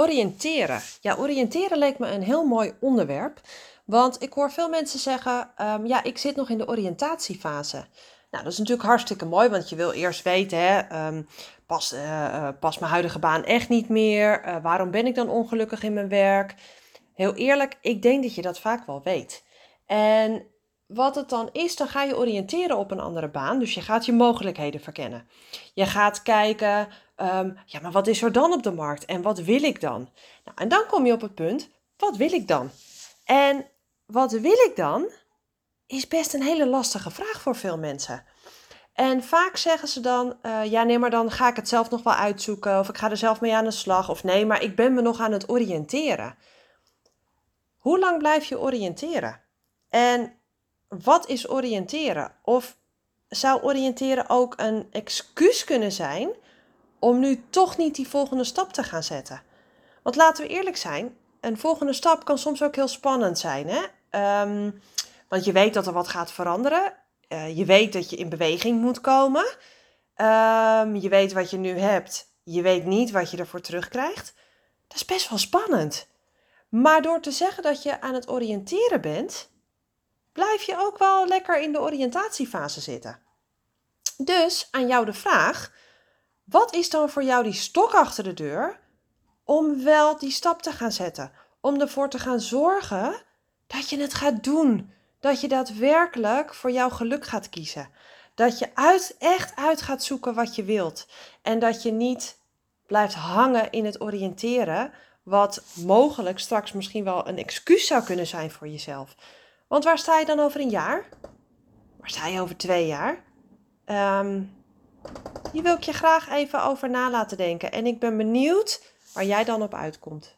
Oriënteren. Ja, oriënteren leek me een heel mooi onderwerp. Want ik hoor veel mensen zeggen: ehm, Ja, ik zit nog in de oriëntatiefase. Nou, dat is natuurlijk hartstikke mooi, want je wil eerst weten: hè, um, past, uh, past mijn huidige baan echt niet meer? Uh, waarom ben ik dan ongelukkig in mijn werk? Heel eerlijk, ik denk dat je dat vaak wel weet. En wat het dan is, dan ga je oriënteren op een andere baan. Dus je gaat je mogelijkheden verkennen. Je gaat kijken, um, ja, maar wat is er dan op de markt en wat wil ik dan? Nou, en dan kom je op het punt, wat wil ik dan? En wat wil ik dan? Is best een hele lastige vraag voor veel mensen. En vaak zeggen ze dan, uh, ja nee, maar dan ga ik het zelf nog wel uitzoeken of ik ga er zelf mee aan de slag of nee, maar ik ben me nog aan het oriënteren. Hoe lang blijf je oriënteren? En wat is oriënteren? Of zou oriënteren ook een excuus kunnen zijn om nu toch niet die volgende stap te gaan zetten? Want laten we eerlijk zijn, een volgende stap kan soms ook heel spannend zijn. Hè? Um, want je weet dat er wat gaat veranderen. Uh, je weet dat je in beweging moet komen. Um, je weet wat je nu hebt. Je weet niet wat je ervoor terugkrijgt. Dat is best wel spannend. Maar door te zeggen dat je aan het oriënteren bent, blijf je ook wel lekker in de oriëntatiefase zitten. Dus aan jou de vraag: wat is dan voor jou die stok achter de deur om wel die stap te gaan zetten? Om ervoor te gaan zorgen dat je het gaat doen. Dat je daadwerkelijk voor jouw geluk gaat kiezen. Dat je uit, echt uit gaat zoeken wat je wilt. En dat je niet blijft hangen in het oriënteren, wat mogelijk straks misschien wel een excuus zou kunnen zijn voor jezelf. Want waar sta je dan over een jaar? Waar sta je over twee jaar? Um, hier wil ik je graag even over na laten denken. En ik ben benieuwd waar jij dan op uitkomt.